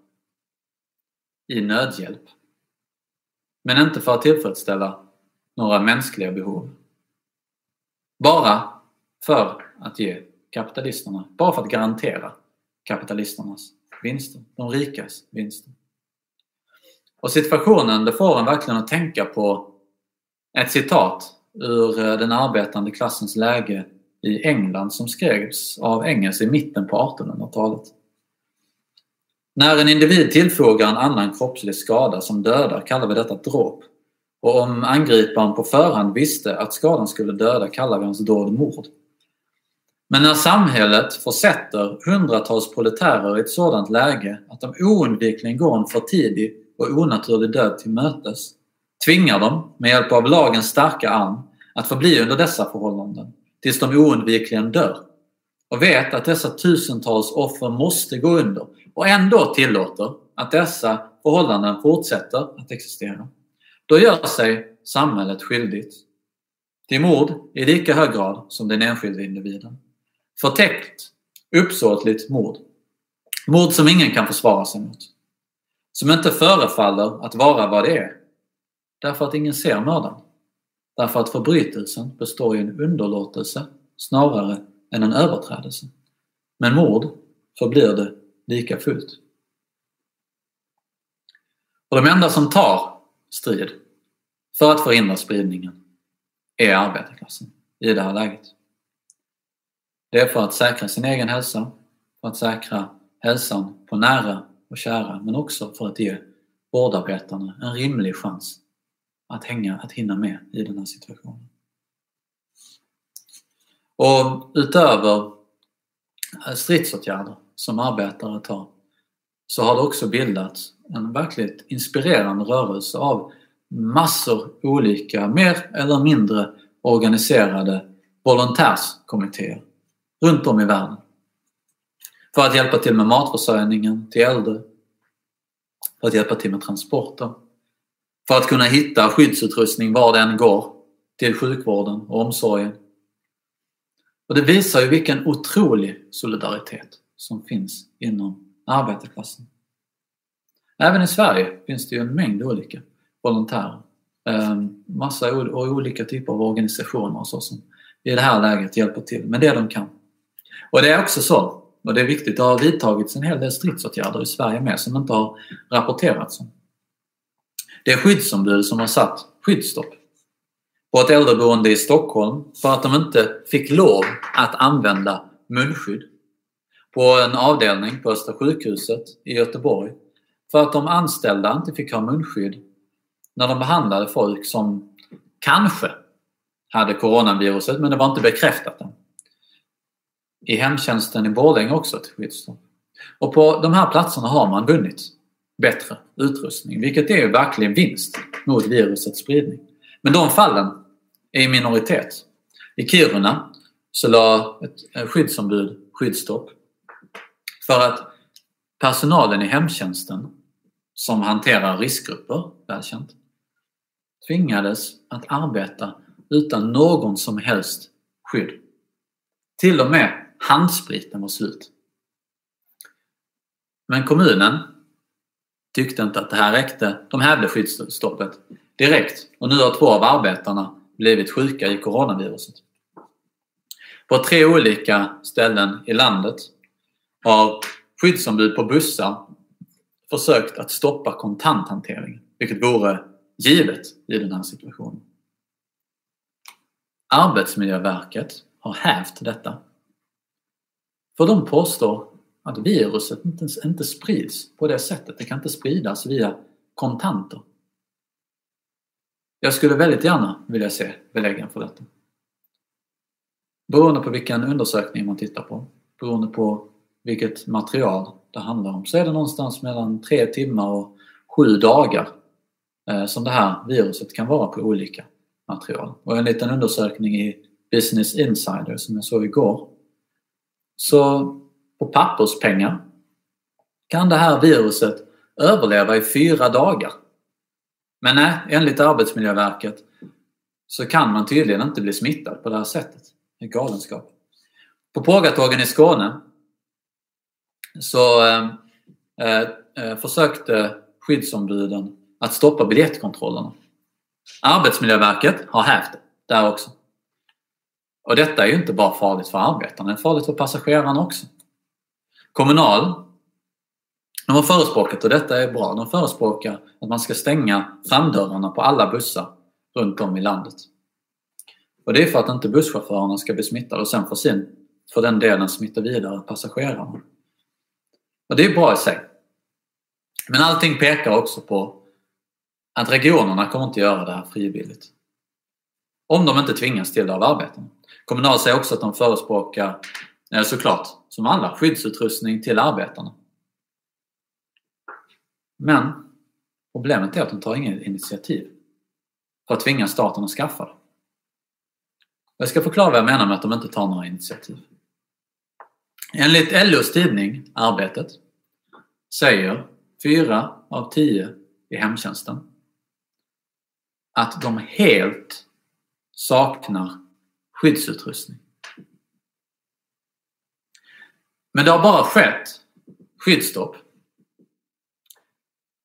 i nödhjälp. Men inte för att tillfredsställa några mänskliga behov. Bara för att ge kapitalisterna, bara för att garantera kapitalisternas vinster, de rikas vinster. Och situationen, det får en verkligen att tänka på ett citat ur eh, den arbetande klassens läge i England som skrevs av Engels i mitten på 1800-talet. När en individ tillfogar en annan kroppslig skada som dödar kallar vi detta dråp. Och om angriparen på förhand visste att skadan skulle döda kallar vi hans dåd mord. Men när samhället försätter hundratals proletärer i ett sådant läge att de oundvikligen går en för tidig och onaturlig död till mötes tvingar dem, med hjälp av lagens starka arm, att förbli under dessa förhållanden tills de oundvikligen dör och vet att dessa tusentals offer måste gå under och ändå tillåter att dessa förhållanden fortsätter att existera. Då gör sig samhället skyldigt till mord i lika hög grad som den enskilde individen. Förtäckt, uppsåtligt mord. Mord som ingen kan försvara sig mot. Som inte förefaller att vara vad det är. Därför att ingen ser mördaren. Därför att förbrytelsen består i en underlåtelse snarare än en överträdelse. Men mord förblir det lika fullt. Och de enda som tar strid för att förhindra spridningen är arbetarklassen i det här läget. Det är för att säkra sin egen hälsa, för att säkra hälsan på nära och kära, men också för att ge vårdarbetarna en rimlig chans att, hänga, att hinna med i den här situationen. Och utöver eh, stridsåtgärder som arbetare tar så har det också bildats en verkligt inspirerande rörelse av massor olika, mer eller mindre organiserade volontärskommittéer runt om i världen. För att hjälpa till med matförsörjningen till äldre, för att hjälpa till med transporter, för att kunna hitta skyddsutrustning var den går till sjukvården och omsorgen. Och det visar ju vilken otrolig solidaritet som finns inom arbetarklassen. Även i Sverige finns det ju en mängd olika volontärer. Ehm, massa och olika typer av organisationer och så som i det här läget hjälper till med det de kan. Och det är också så, och det är viktigt, det har vidtagits en hel del stridsåtgärder i Sverige med som inte har rapporterats om. Det är skyddsombud som har satt skyddsstopp på ett äldreboende i Stockholm för att de inte fick lov att använda munskydd. På en avdelning på Östra sjukhuset i Göteborg för att de anställda inte fick ha munskydd när de behandlade folk som kanske hade coronaviruset men det var inte bekräftat än. I hemtjänsten i Borlänge också ett skyddsstopp. Och på de här platserna har man vunnit bättre utrustning, vilket är verkligen vinst mot virusets spridning. Men de fallen är i minoritet. I Kiruna så la ett eh, skyddsombud skyddsstopp för att personalen i hemtjänsten som hanterar riskgrupper, välkänt, tvingades att arbeta utan någon som helst skydd. Till och med handspriten var slut. Men kommunen tyckte inte att det här räckte. De hävde skyddsstoppet direkt och nu har två av arbetarna blivit sjuka i coronaviruset. På tre olika ställen i landet har skyddsombud på bussar försökt att stoppa kontanthanteringen, vilket vore givet i den här situationen. Arbetsmiljöverket har hävt detta. För de påstår att viruset inte, inte sprids på det sättet. Det kan inte spridas via kontanter. Jag skulle väldigt gärna vilja se beläggen för detta. Beroende på vilken undersökning man tittar på, beroende på vilket material det handlar om, så är det någonstans mellan tre timmar och sju dagar eh, som det här viruset kan vara på olika material. Och en liten undersökning i Business Insider som jag såg igår. Så på papperspengar kan det här viruset överleva i fyra dagar. Men nej, enligt Arbetsmiljöverket så kan man tydligen inte bli smittad på det här sättet. Det är galenskap. På Pågatågen i Skåne så eh, eh, eh försökte skyddsombuden att stoppa biljettkontrollerna. Arbetsmiljöverket har hävt det där också. Och detta är ju inte bara farligt för arbetarna, det är farligt för passagerarna också. Kommunal, de har förespråkat, och detta är bra, de förespråkar att man ska stänga framdörrarna på alla bussar runt om i landet. Och det är för att inte busschaufförerna ska bli smittade och sen för, sin, för den delen smitta vidare passagerarna. Och det är bra i sig. Men allting pekar också på att regionerna kommer inte göra det här frivilligt. Om de inte tvingas till det av arbetarna. Kommunal säger också att de förespråkar, eh, såklart, som alla, skyddsutrustning till arbetarna. Men problemet är att de tar inget initiativ för att tvinga staten att skaffa det. Jag ska förklara vad jag menar med att de inte tar några initiativ. Enligt LOs tidning Arbetet säger fyra av tio i hemtjänsten att de helt saknar skyddsutrustning. Men det har bara skett skyddsstopp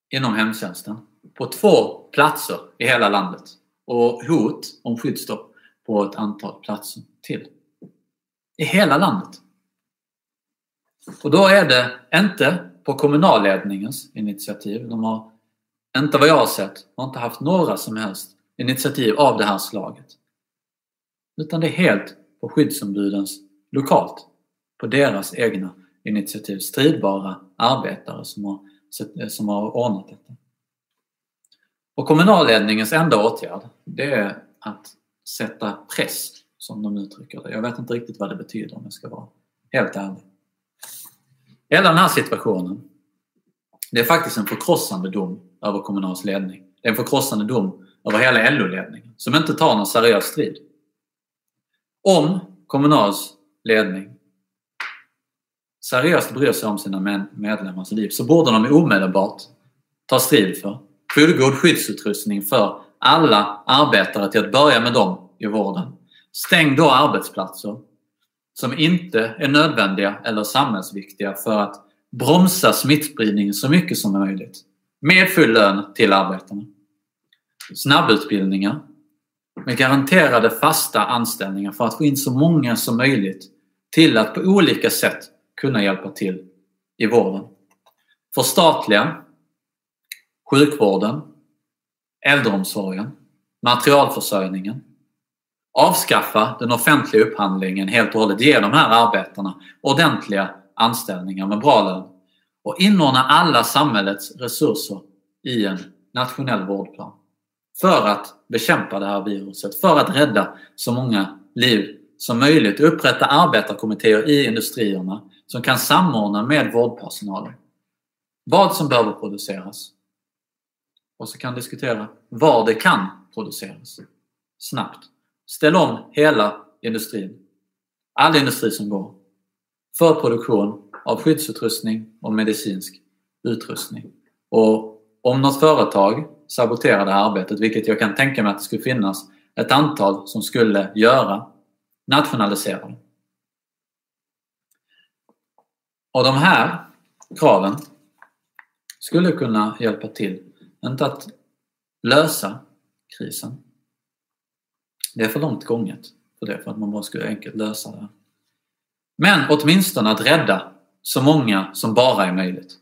inom hemtjänsten på två platser i hela landet och hot om skyddsstopp på ett antal platser till. I hela landet. Och då är det inte på kommunalledningens initiativ. De har, inte vad jag har sett, har inte haft några som helst initiativ av det här slaget. Utan det är helt på skyddsombudens lokalt, på deras egna initiativ. Stridbara arbetare som har, som har ordnat detta. Och kommunalledningens enda åtgärd, det är att sätta press, som de uttrycker det. Jag vet inte riktigt vad det betyder om jag ska vara helt ärlig. Hela den här situationen, det är faktiskt en förkrossande dom över Kommunals ledning. Det är en förkrossande dom över hela LO-ledningen som inte tar någon seriös strid. Om Kommunals ledning seriöst bryr sig om sina medlemmars liv så borde de omedelbart ta strid för fullgod skyddsutrustning för alla arbetare till att börja med dem i vården. Stäng då arbetsplatser som inte är nödvändiga eller samhällsviktiga för att bromsa smittspridningen så mycket som möjligt. Med full lön till arbetarna. Snabbutbildningar med garanterade fasta anställningar för att få in så många som möjligt till att på olika sätt kunna hjälpa till i vården. Förstatliga sjukvården, äldreomsorgen, materialförsörjningen. Avskaffa den offentliga upphandlingen helt och hållet. Ge de här arbetarna ordentliga anställningar med bra lön. Och inordna alla samhällets resurser i en nationell vårdplan. För att bekämpa det här viruset, för att rädda så många liv som möjligt. Upprätta arbetarkommittéer i industrierna som kan samordna med vårdpersonalen. Vad som behöver produceras. Och så kan diskutera var det kan produceras. Snabbt. Ställ om hela industrin. All industri som går. För produktion av skyddsutrustning och medicinsk utrustning. Och om något företag saboterar det här arbetet, vilket jag kan tänka mig att det skulle finnas ett antal som skulle göra, nationalisera det. Och de här kraven skulle kunna hjälpa till, inte att lösa krisen. Det är för långt gånget för det, för att man bara skulle enkelt lösa det. Men åtminstone att rädda så många som bara är möjligt.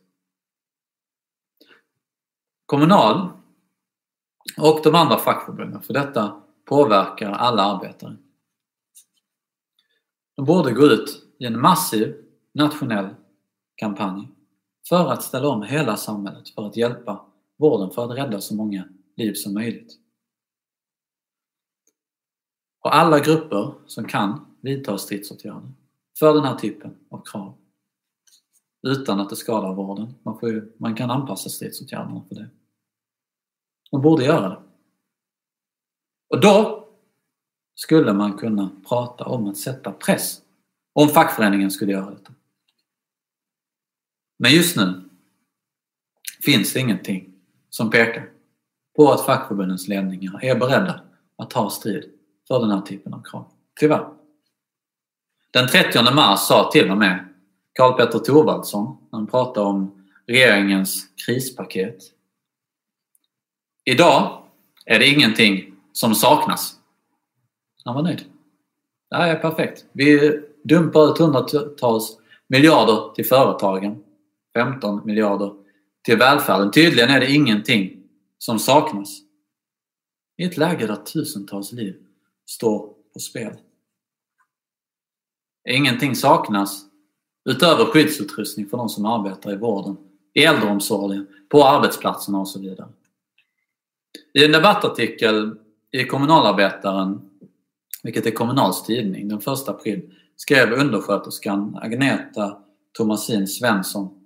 Kommunal och de andra fackförbunden, för detta påverkar alla arbetare. De borde gå ut i en massiv nationell kampanj för att ställa om hela samhället, för att hjälpa vården, för att rädda så många liv som möjligt. Och alla grupper som kan vidta stridsåtgärder för den här typen av krav utan att det skadar vården. Man, får ju, man kan anpassa stridsåtgärderna för det. De borde göra det. Och då skulle man kunna prata om att sätta press om fackföreningen skulle göra detta. Men just nu finns det ingenting som pekar på att fackförbundens ledningar är beredda att ta strid för den här typen av krav. Tyvärr. Den 30 mars sa till och med Karl Petter Thorwaldsson, när han pratade om regeringens krispaket. Idag är det ingenting som saknas. Han var nöjd. Det här är perfekt. Vi dumpar ut hundratals miljarder till företagen. 15 miljarder till välfärden. Tydligen är det ingenting som saknas. I ett läge där tusentals liv står på spel. Ingenting saknas utöver skyddsutrustning för de som arbetar i vården, i äldreomsorgen, på arbetsplatserna och så vidare. I en debattartikel i Kommunalarbetaren, vilket är Kommunals tidning, den 1 april skrev undersköterskan Agneta Thomasin Svensson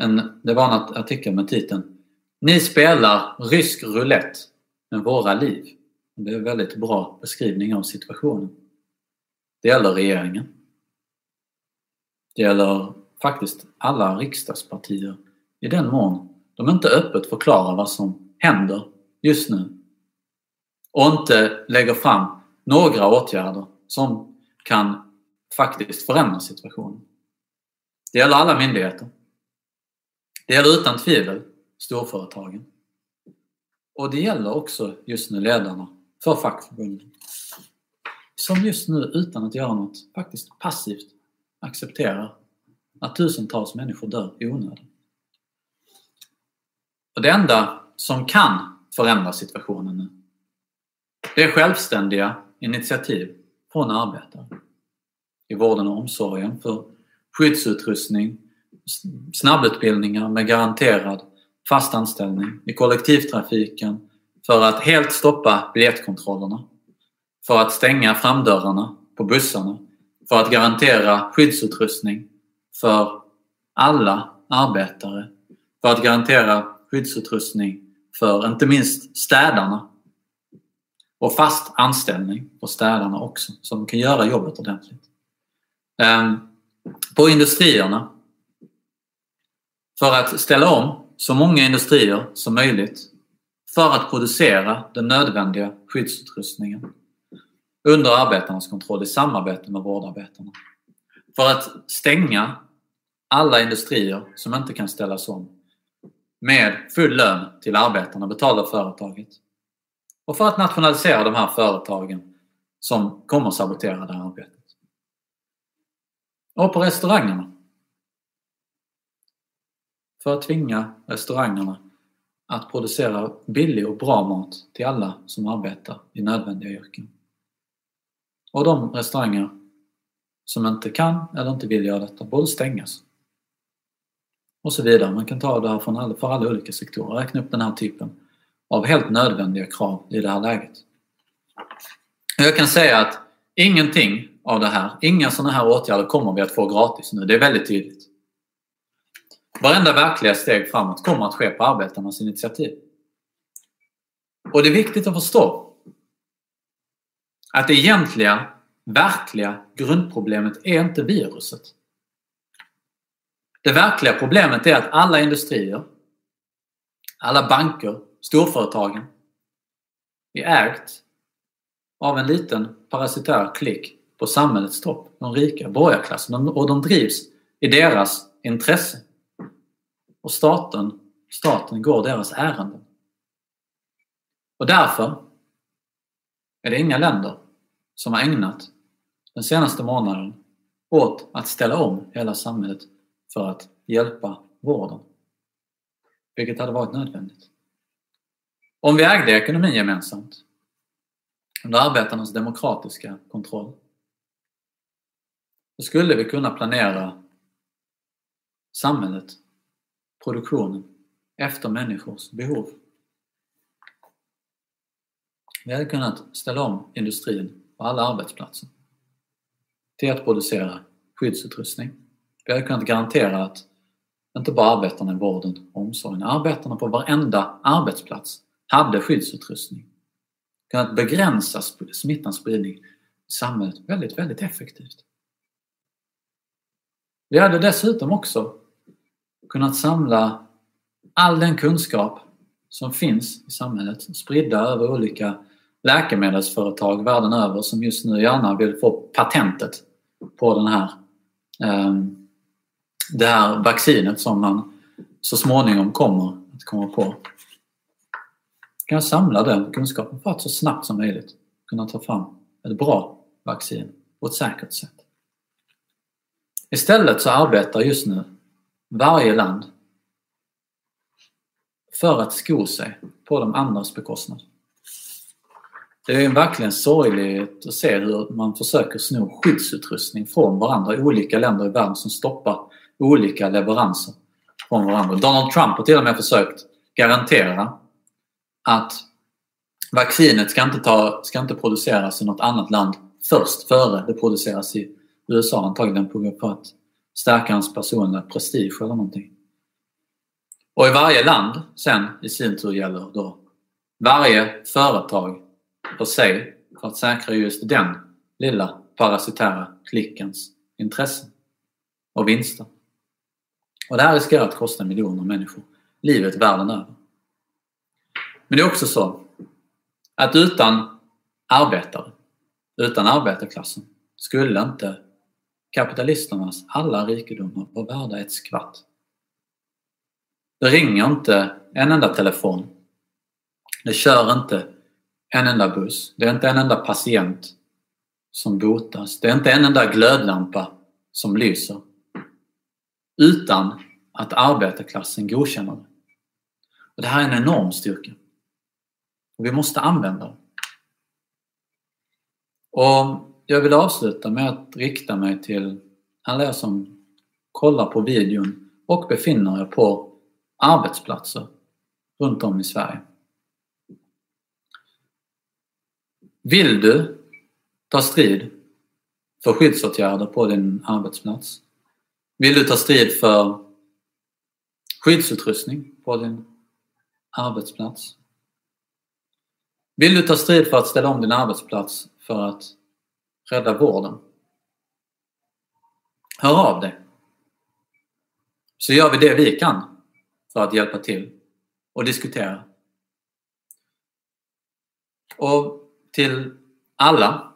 en, det var en artikel med titeln Ni spelar rysk roulette med våra liv. Det är en väldigt bra beskrivning av situationen. Det gäller regeringen. Det gäller faktiskt alla riksdagspartier i den mån de inte öppet förklarar vad som händer just nu och inte lägger fram några åtgärder som kan faktiskt förändra situationen. Det gäller alla myndigheter. Det gäller utan tvivel storföretagen. Och det gäller också just nu ledarna för fackförbunden. Som just nu utan att göra något faktiskt passivt accepterar att tusentals människor dör i onödan. Och det enda som kan förändra situationen nu, det är självständiga initiativ från arbetare. I vården och omsorgen för skyddsutrustning, snabbutbildningar med garanterad fast anställning, i kollektivtrafiken för att helt stoppa biljettkontrollerna, för att stänga framdörrarna på bussarna, för att garantera skyddsutrustning för alla arbetare, för att garantera skyddsutrustning för inte minst städarna och fast anställning för städarna också, så de kan göra jobbet ordentligt. Ehm, på industrierna för att ställa om så många industrier som möjligt för att producera den nödvändiga skyddsutrustningen under arbetarnas kontroll i samarbete med vårdarbetarna. För att stänga alla industrier som inte kan ställas om med full lön till arbetarna betalda företaget. Och för att nationalisera de här företagen som kommer sabotera det här arbetet. Och på restaurangerna. För att tvinga restaurangerna att producera billig och bra mat till alla som arbetar i nödvändiga yrken. Och de restauranger som inte kan eller inte vill göra detta borde stängas. Och så vidare. Man kan ta det här från alla, för alla olika sektorer. Räkna upp den här typen av helt nödvändiga krav i det här läget. Jag kan säga att ingenting av det här, inga sådana här åtgärder kommer vi att få gratis nu. Det är väldigt tydligt. Varenda verkliga steg framåt kommer att ske på arbetarnas initiativ. Och det är viktigt att förstå att det egentliga, verkliga grundproblemet är inte viruset. Det verkliga problemet är att alla industrier, alla banker, storföretagen är ägt av en liten parasitär klick på samhällets topp, de rika, borgarklassen, och de drivs i deras intresse. Och staten, staten går deras ärenden. Och därför är det inga länder som har ägnat den senaste månaden åt att ställa om hela samhället för att hjälpa vården. Vilket hade varit nödvändigt. Om vi ägde ekonomin gemensamt under arbetarnas demokratiska kontroll så skulle vi kunna planera samhället, produktionen, efter människors behov. Vi hade kunnat ställa om industrin på alla arbetsplatser till att producera skyddsutrustning. Vi hade kunnat garantera att inte bara arbetarna i vården och omsorgen, arbetarna på varenda arbetsplats hade skyddsutrustning. Kunnat begränsa smittans spridning i samhället väldigt, väldigt effektivt. Vi hade dessutom också kunnat samla all den kunskap som finns i samhället, spridda över olika läkemedelsföretag världen över som just nu gärna vill få patentet på den här, ehm, det här vaccinet som man så småningom kommer att komma på. Kan samla den kunskapen för att så snabbt som möjligt kunna ta fram ett bra vaccin på ett säkert sätt. Istället så arbetar just nu varje land för att sko sig på de andras bekostnad. Det är verkligen sorgligt att se hur man försöker sno skyddsutrustning från varandra i olika länder i världen som stoppar olika leveranser från varandra. Donald Trump har till och med försökt garantera att vaccinet ska inte, ta, ska inte produceras i något annat land först före det produceras i USA antagligen på grund av att stärka hans personliga prestige eller någonting. Och i varje land sen i sin tur gäller då varje företag för sig för att säkra just den lilla parasitära klickens intressen och vinster. Och det här riskerar att kosta miljoner människor livet världen över. Men det är också så att utan arbetare, utan arbetarklassen, skulle inte kapitalisternas alla rikedomar var värda ett skvatt. Det ringer inte en enda telefon. Det kör inte en enda buss. Det är inte en enda patient som botas. Det är inte en enda glödlampa som lyser. Utan att arbetarklassen godkänner det. Och det här är en enorm styrka. Och vi måste använda den. Och jag vill avsluta med att rikta mig till alla er som kollar på videon och befinner er på arbetsplatser runt om i Sverige. Vill du ta strid för skyddsåtgärder på din arbetsplats? Vill du ta strid för skyddsutrustning på din arbetsplats? Vill du ta strid för att ställa om din arbetsplats för att rädda vården? Hör av dig. Så gör vi det vi kan för att hjälpa till och diskutera. Och till alla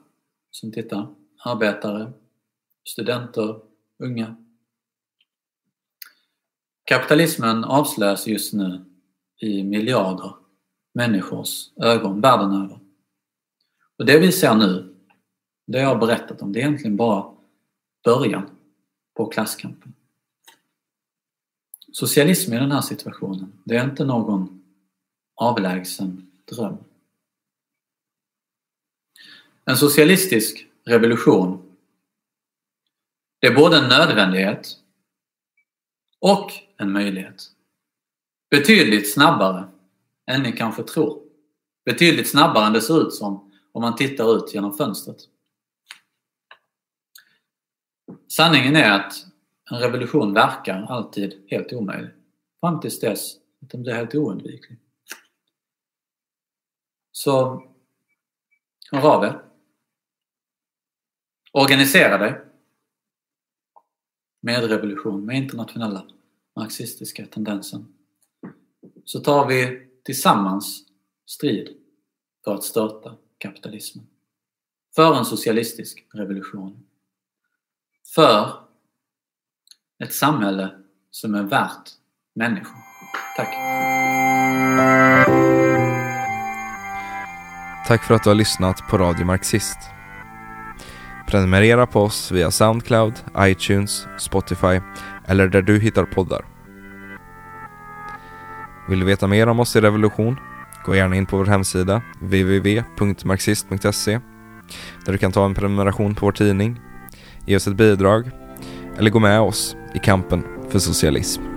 som tittar, arbetare, studenter, unga. Kapitalismen avslöjas just nu i miljarder människors ögon världen över. Och det vi ser nu, det jag har berättat om, det är egentligen bara början på klasskampen. Socialism i den här situationen, det är inte någon avlägsen dröm. En socialistisk revolution, det är både en nödvändighet och en möjlighet. Betydligt snabbare än ni kanske tror. Betydligt snabbare än det ser ut som om man tittar ut genom fönstret. Sanningen är att en revolution verkar alltid helt omöjlig. Fram tills dess att den blir helt oundviklig. Så hör av er. Organisera dig. Med revolution, med internationella marxistiska tendensen. Så tar vi tillsammans strid för att störta kapitalismen. För en socialistisk revolution. För ett samhälle som är värt människor. Tack! Tack för att du har lyssnat på Radio Marxist. Prenumerera på oss via Soundcloud, iTunes, Spotify eller där du hittar poddar. Vill du veta mer om oss i Revolution? Gå gärna in på vår hemsida www.marxist.se där du kan ta en prenumeration på vår tidning, ge oss ett bidrag eller gå med oss i kampen för socialism.